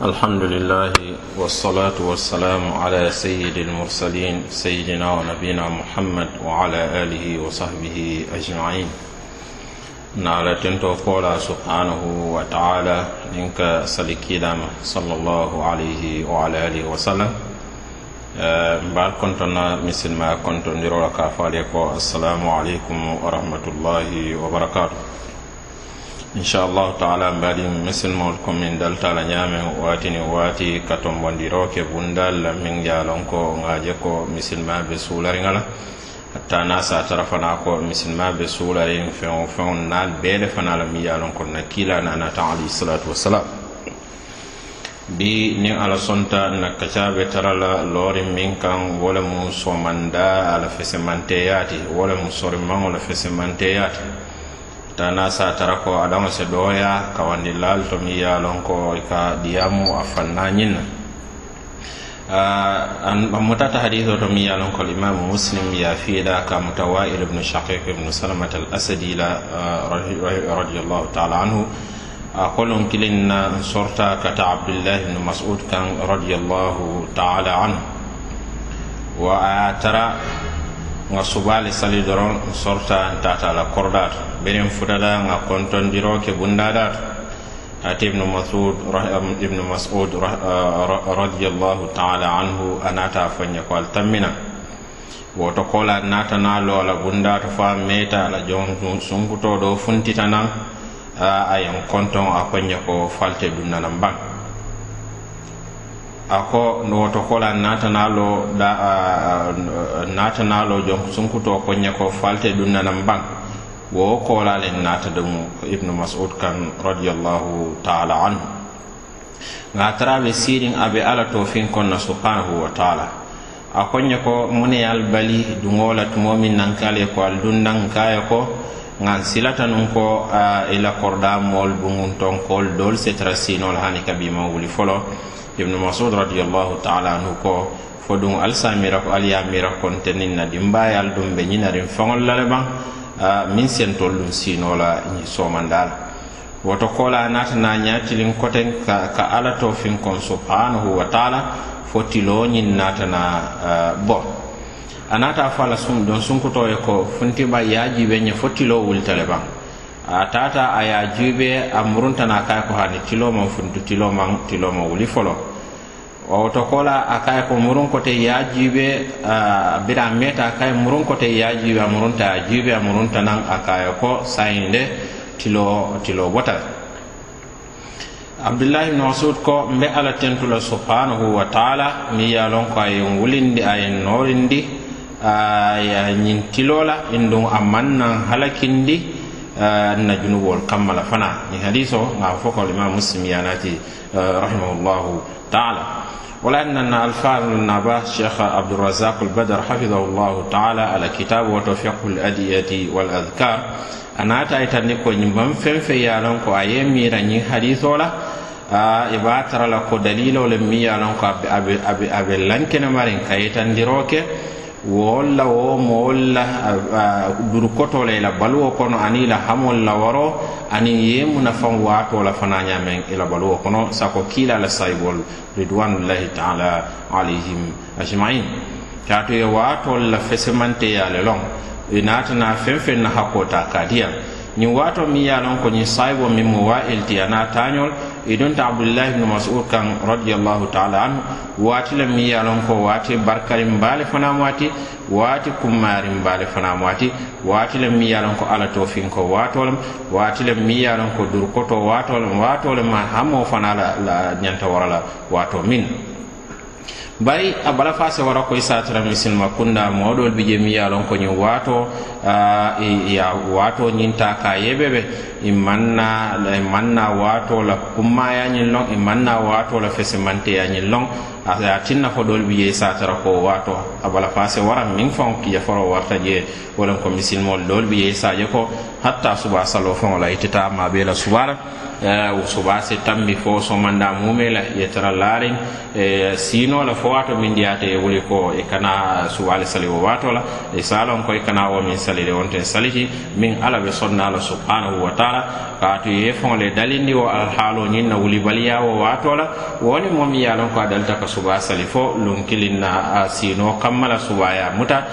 الحمد لله والصلاة والسلام على سيد المرسلين سيدنا ونبينا محمد وعلى آله وصحبه أجمعين. نعلى تنتو قولا سبحانه وتعالى إنك سلكي دام صلى الله عليه وعلى آله وسلم. بعد كنتنا مثل ما كنت ندير السلام عليكم ورحمة الله وبركاته. inchallahu taala mbaɗi misilmol komin daltala ñaamen watini waati ka tombondiroke bundal min jalon ko ŋaje ko misilmaɓe suulariŋa hatta na sa tara fana ko misilmaɓe suularin feŋo feŋo naal beele fana la min yalon ko na kiila nanata alayhisalatu wassalam bi ni ala sonta na kacaɓe tara la loorin min kan wo mu somanda ala fesimanteyaati wo mu sorimaŋo la fesimanteyaati tana sa tara ko adama se doya kawandi lal to mi yalon ko ka diyamu a fanna ñin an mutata haditho to mi yalon ko imam muslim ya fiida ka mutawail ibn shaqiq ibn salamat al asadi la radiyallahu ta'ala anhu a kolon kilin na sorta kata abdullah ibn mas'ud kan radiyallahu ta'ala anhu wa a nga subaali sali doron sorta tata la korda to biriŋ futata ŋa kontondiro ke bundada ati ibnu masud um, ibnu masud uh, radiallahu taala anhu a naata fo ko al tammina. Woto kola naata na lo la bunda to fa meta la jon sunkuto do funtita nan uh, a yen konton a konye ko falte dun bang ako woto kola natanalo da natanalo jon sunkuto konya ko falte ɗum nanan ban wo kolalen nata ɗum ibnu mas'ud kan radiallahu taala anhu. Ga taraɓe sirin aɓe ala to fin konna subhanahu wa taala. A konya ko mune al bali duŋola tumomin nankale ko al dun nankaya ko nka n silata nun ko i la korda bungun ton kol dol setra sinol hani ka biima wuli folo. Ibnu masud radiallahu taala anhu ko fo duŋ alisa mira ko ali mira konte niŋ na dimbaye ali duŋ be ñinariŋ faŋolu la le baŋ miŋ sentolu duŋ siinoo la soomanda la woto kola naata na ñaatilin koten ka, ka ala to fin kon subhanahu wa taala fo tiloo ñiŋ na uh, bon a naata fo a la sun don sunkuto ye ko funtiba yajiɓe ñe fo tiloo wulita le a tata a ye a a muruntana a kaye ko hani tiloo funtu tiloo tiloma wuli folo. Wo to ko a kaye ko murun kote ye a bira meta meeta a kaye murun kote ye a a murunta a jiibe a muruntanan a kaye ko sayinde tilo tilo bota abdullahi ibnu masud ko mbe ala tentula subhanahu wa taala mi yalon ko ayen wulindi ayen norindi noorindi Ah, ñin tilo la in dun a man nan halakindi ah, na junubuwol kamma la fana. Ni hadiso nga fo ko limam muslim yanati ah, rahimahullahu taala. Wala annana alfaz naba sheikh abdurazaq albadar hafidahullahu taala ala kitabu wa tawfiqul adiyati wal adhkar. Anata itani ko nyimban fenfe yalan ko aye mira ni hadiso la i b'a tara la ko dalilo le mi yalan ko abe abe abe lankene marin kayitandiro ke wool la wo mool la durukoto la ila baluwo kono ani ila hamol la waro ani ye munafan waato la fana ñameŋ ila baluwo kono sako kiila la sayibol ridwanullahi taala alayhim ajmain. Kaato ye waatol la fesemanteya le loŋ naatana feŋ feŋ na hakkota ka diya ñiŋ mi miŋ ye a loŋ ko ñiŋ sayibo miŋ mu wa eltiya naa taañol E i donta abdullahi ibnu mas'ud kan radiyallahu ta'ala anhu waati la mi yalon ko waati barkarin baale fana waati waati kummarin baale fana waati waati la mi yalon ko ala to fin ko waatolam waati la mi yalon ko durkoto waatolam waatolam ma hamo fana la, la nyanta warala waato min. bari a bala fa se wara koy satara misilma e kunda moɗol bije mi ye lon ko ñin wato ya wato ñinta ka yeɓeɓe i manna i manna wato la kummaya ñin lon i manna wato la fesimanteya ñin lon a tinna fo ɗol bi je satara ko wato a bala fa se wara min fon kije foro warta je wolen ko misilmol ɗol bi je saje ko hatta suba salo fon la itita ma ɓe la subara Eh, subase tambi fo somanda mume la ye tara laariŋ eh, siino la fo wato min diyaata e wuli ko e kana subaali sali wo wato la e salon ko e kana wo min salide wonten saliti. Min ala be sonna la subhanahu wa taala. Kaatu ye faŋo le dalindi wo alhaalo ñin na wuli baliya wo wato la woni le moo miŋ ko a dalita ka suba sali fo lunkiliŋ na sino kamma la subaa ye muta.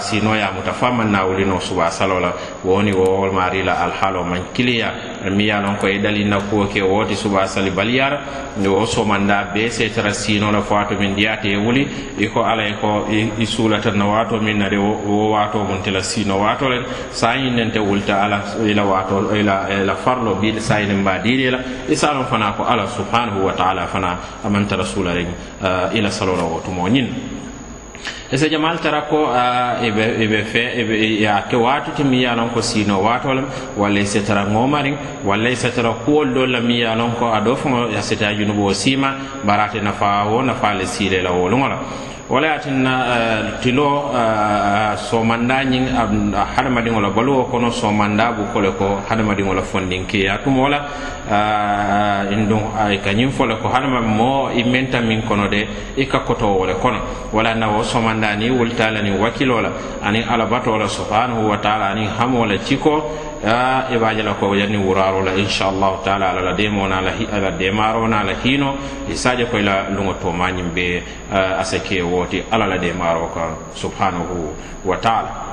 Sino ya muta fo a maŋ naa wulinoo subaa la woni wo maari la alhaalo man kiliya. Mi ye a ko e dali dalinna kuwo ke woti suba sali baliyara o somanda be setara sino la fo ato min ndiyate e wuli iko ala ko i sulata no wato min nade wo wato mun tela sino wato len sayin nente wulta ala ila wato ila ila farlo bi sayin mba diri la isalon fana ko ala subhanahu wa ta'ala fana amanta rasulare ila salola wato mo nyin ese e e e jamal tara ko ɓe fe a ke watuti mi ye ko sino watolem walla e setara ŋomarin walla e setara kuwol do la mi ye ko aɗo fo faŋo a seta junubu o sima barate nafa wo nafa le sile la woluŋo wala ye tinna tilo somanda ñiŋ hadamadiŋo la baluwo kono somanda bu kole ko hadamadiŋo la fondinkeya tumo la uh, indun ay uh, ka ñiŋ fo le ko halma mo i menta miŋ kono de i ka kotowo le kono wala na wo somanda ni wulta la niŋ wakilo la. Aniŋ alabato la subhanahu wa taala aniŋ hamo la ciko e baje la ko yanni wuraro la inchallahu taala ala la demo na la ala demaro na la hino. E saje ko la lungo to mañim be asake woti ala la demaro ka subhanahu wa taala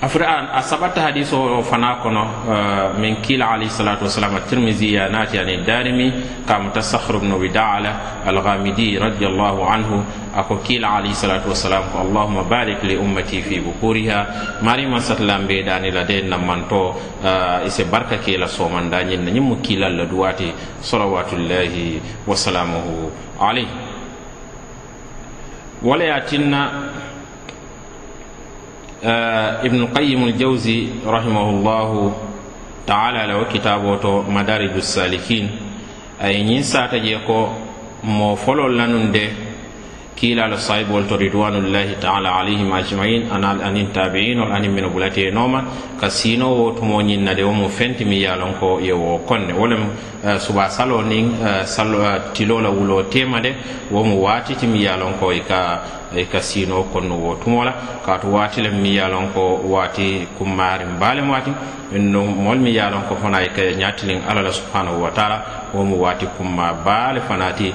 afri a sabata hadis o fana kono uh, min kila alayhi salatu wasalam atirmidhi ya nati ani darimi kamuta sahr bnu bidala alghamidi radiallahu anhu ako kila alayhi salatu wasalam ko allahuma barik li ummati fi bukuriha marima satlambe dani la den nammanto uh, ise barka kela somandañin na ñim mu duwati salawatullahi wasalamuhu alayh wala ya tinna Eh, ibnu qayim ljawsi rahimahullahu taala ala wo kitabo to madariju salikin aye ñin sata je ko mo folol nanun de kiilaalu sahibol to ridwanullahi taala alayhim ajmain. Anal anin tabiinol anin mino bulate nooma ka siino wo tumo ñinna de wo mu fenti mi ye ko yewo konne. Wo lem eh, suba salo nin eh, eh, tilo la wuloo tema de wo mu waatiti mi ye ko i ka e ka siino konnu wo tumola kaatu waati lem mi ye ko waati kummaarin baalem waati. No mol mi ye ko fana e ka ñaatilin alala subhanahu wa taala. Wo mu waati kumma baale fanaati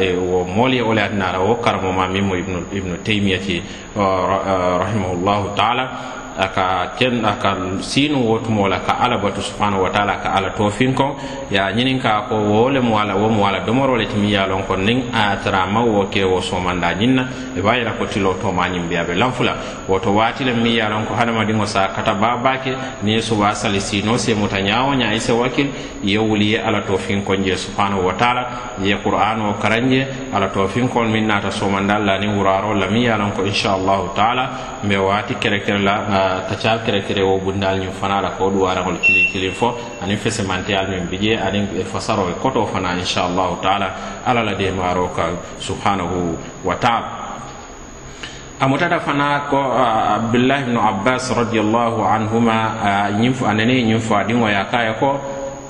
E wo moolu ye ole le atinara wo karamo ma min mo ibnu taymiyati eh, rahimahullahu taala. Aka ken aka sinu wotumo la ka ala batu subhanahu wa ta'ala ka ala tofin ko. Ya nyinin ka ko wole mo wala wo mo le timi ya lon ko nin a tara ma wo ke wo so manda nyinna. E bayira ko tilo to ma nyim biya be lamfula. Woto wati le mi ya lon ko hanama madingo sa kata babake ni so wa sali sino se muta nyawo nya ise wakil. Ye wuli ala tofin ko je subhanahu wa ta'ala. Ye o karanje ala tofin ko min nata so manda la ni wuraro la mi ya lon ko inshallah ta'ala. Me wati kere kere la kacal kere kere wo bundal ñum fana la ko duwaragol kilin kilin fo. Anin fesemanteyal min bije ani fasaro e koto fana inchallahu taala. Ala la demaro ka subhanahu wa taala. Amutata fana ko abdullah ibnu abbas radiallahu anhuma anene ñim fo adingo ya kaya ko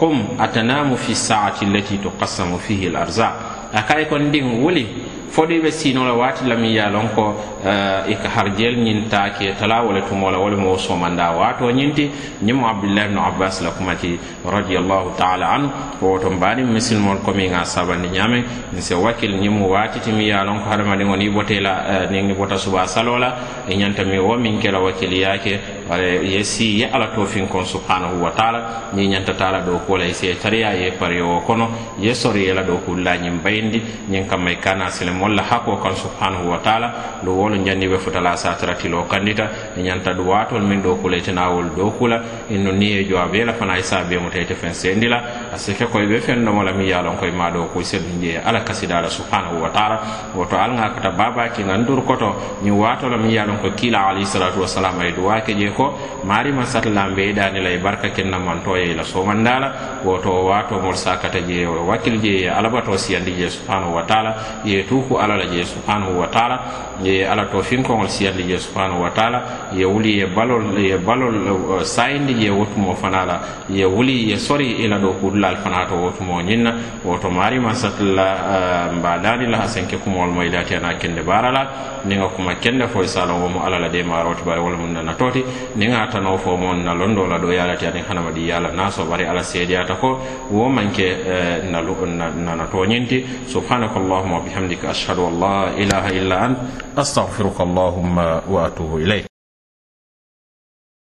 kum atanamu fi saati allati tuqassamu fihi al arzaq a kaye kon ɗin wuli foɗo ɓe sinola waati lami ya lon ko uh, ika harjel ñin ke tala wala tumola wala mo somanda waato ñinti. Ñimo abdoullahi ibnu abbas la kumati radiallahu taala an woto mbaɗi misilmol komi ga sabandi ñaame. Se wakkil ñimo waatitimi ya lon ko haɗamaɗi ngo ni botela uh, eh, ni bota suba salola e ñanta mi wo min kela wakkil yaake wala ye si ye ala tofin kon subhanahu wa taala ñi ñantatala ɗo kola ye siye tariya ye pariyo kono ye sori yela ɗo kullañin bayindi ñin kamma kana silem walla hako kan subhanahu wa taala ɗo wolo jandi ɓe futala sataratilo kandita e ñanta ɗu watol min ɗo kula itenawol ɗo kula inno ni e jowa beela fana e isa bemutayte fen sendi la asike koy be fen no mala mi yalon koy ma do ko sel je ala kasida ala subhanahu wa ta'ala. Woto al nga kata baba ki nandur koto. Ni wato lam mi yalon ko kila ali salatu wassalam ay duwa ke je ko mari ma satlam be dani lay barka ken na man to la so mandala woto wato mol sakata je wakil je ala bato si andi je subhanahu wa ta'ala. Ye tuku ala la je subhanahu wa ta'ala. Ye ala to fin ko si andi je subhanahu wa ta'ala. Ye wuli ye balol ye balol uh, sayindi je wotumo fanala. Ye wuli ye sori ila do kul fana to wotumo ñinna woto marima satalla eh, mbadani la asenke kumol mo e ilati ana kende barala ninga kuma kende fo e salon womo alala de maroti bare wala mun nana toti ninga tano fo mon na londo la ɗo yalati hanama di yala naso bare ala seediyata ko. Wo manke eh, na nana to ñinti. Subhanaka allahuma wa bihamdika ashhadu an la ilaha illa ant astaghfiruka allahumma wa atubu ilayk.